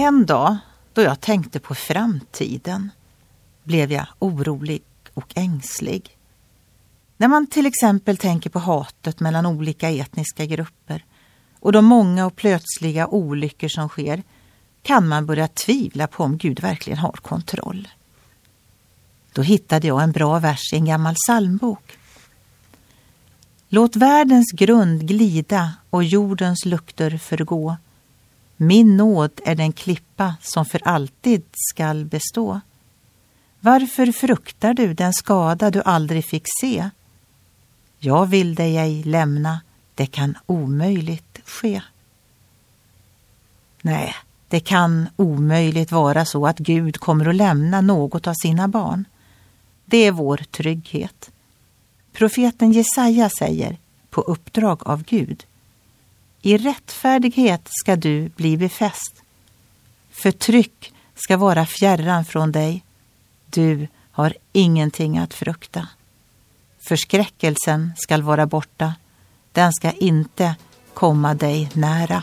En dag då jag tänkte på framtiden blev jag orolig och ängslig. När man till exempel tänker på hatet mellan olika etniska grupper och de många och plötsliga olyckor som sker kan man börja tvivla på om Gud verkligen har kontroll. Då hittade jag en bra vers i en gammal psalmbok. Låt världens grund glida och jordens lukter förgå. Min nåd är den klippa som för alltid skall bestå. Varför fruktar du den skada du aldrig fick se? Jag vill dig ej lämna, det kan omöjligt ske. Nej, det kan omöjligt vara så att Gud kommer att lämna något av sina barn. Det är vår trygghet. Profeten Jesaja säger, på uppdrag av Gud, i rättfärdighet ska du bli befäst. Förtryck ska vara fjärran från dig. Du har ingenting att frukta. Förskräckelsen skall vara borta. Den ska inte komma dig nära.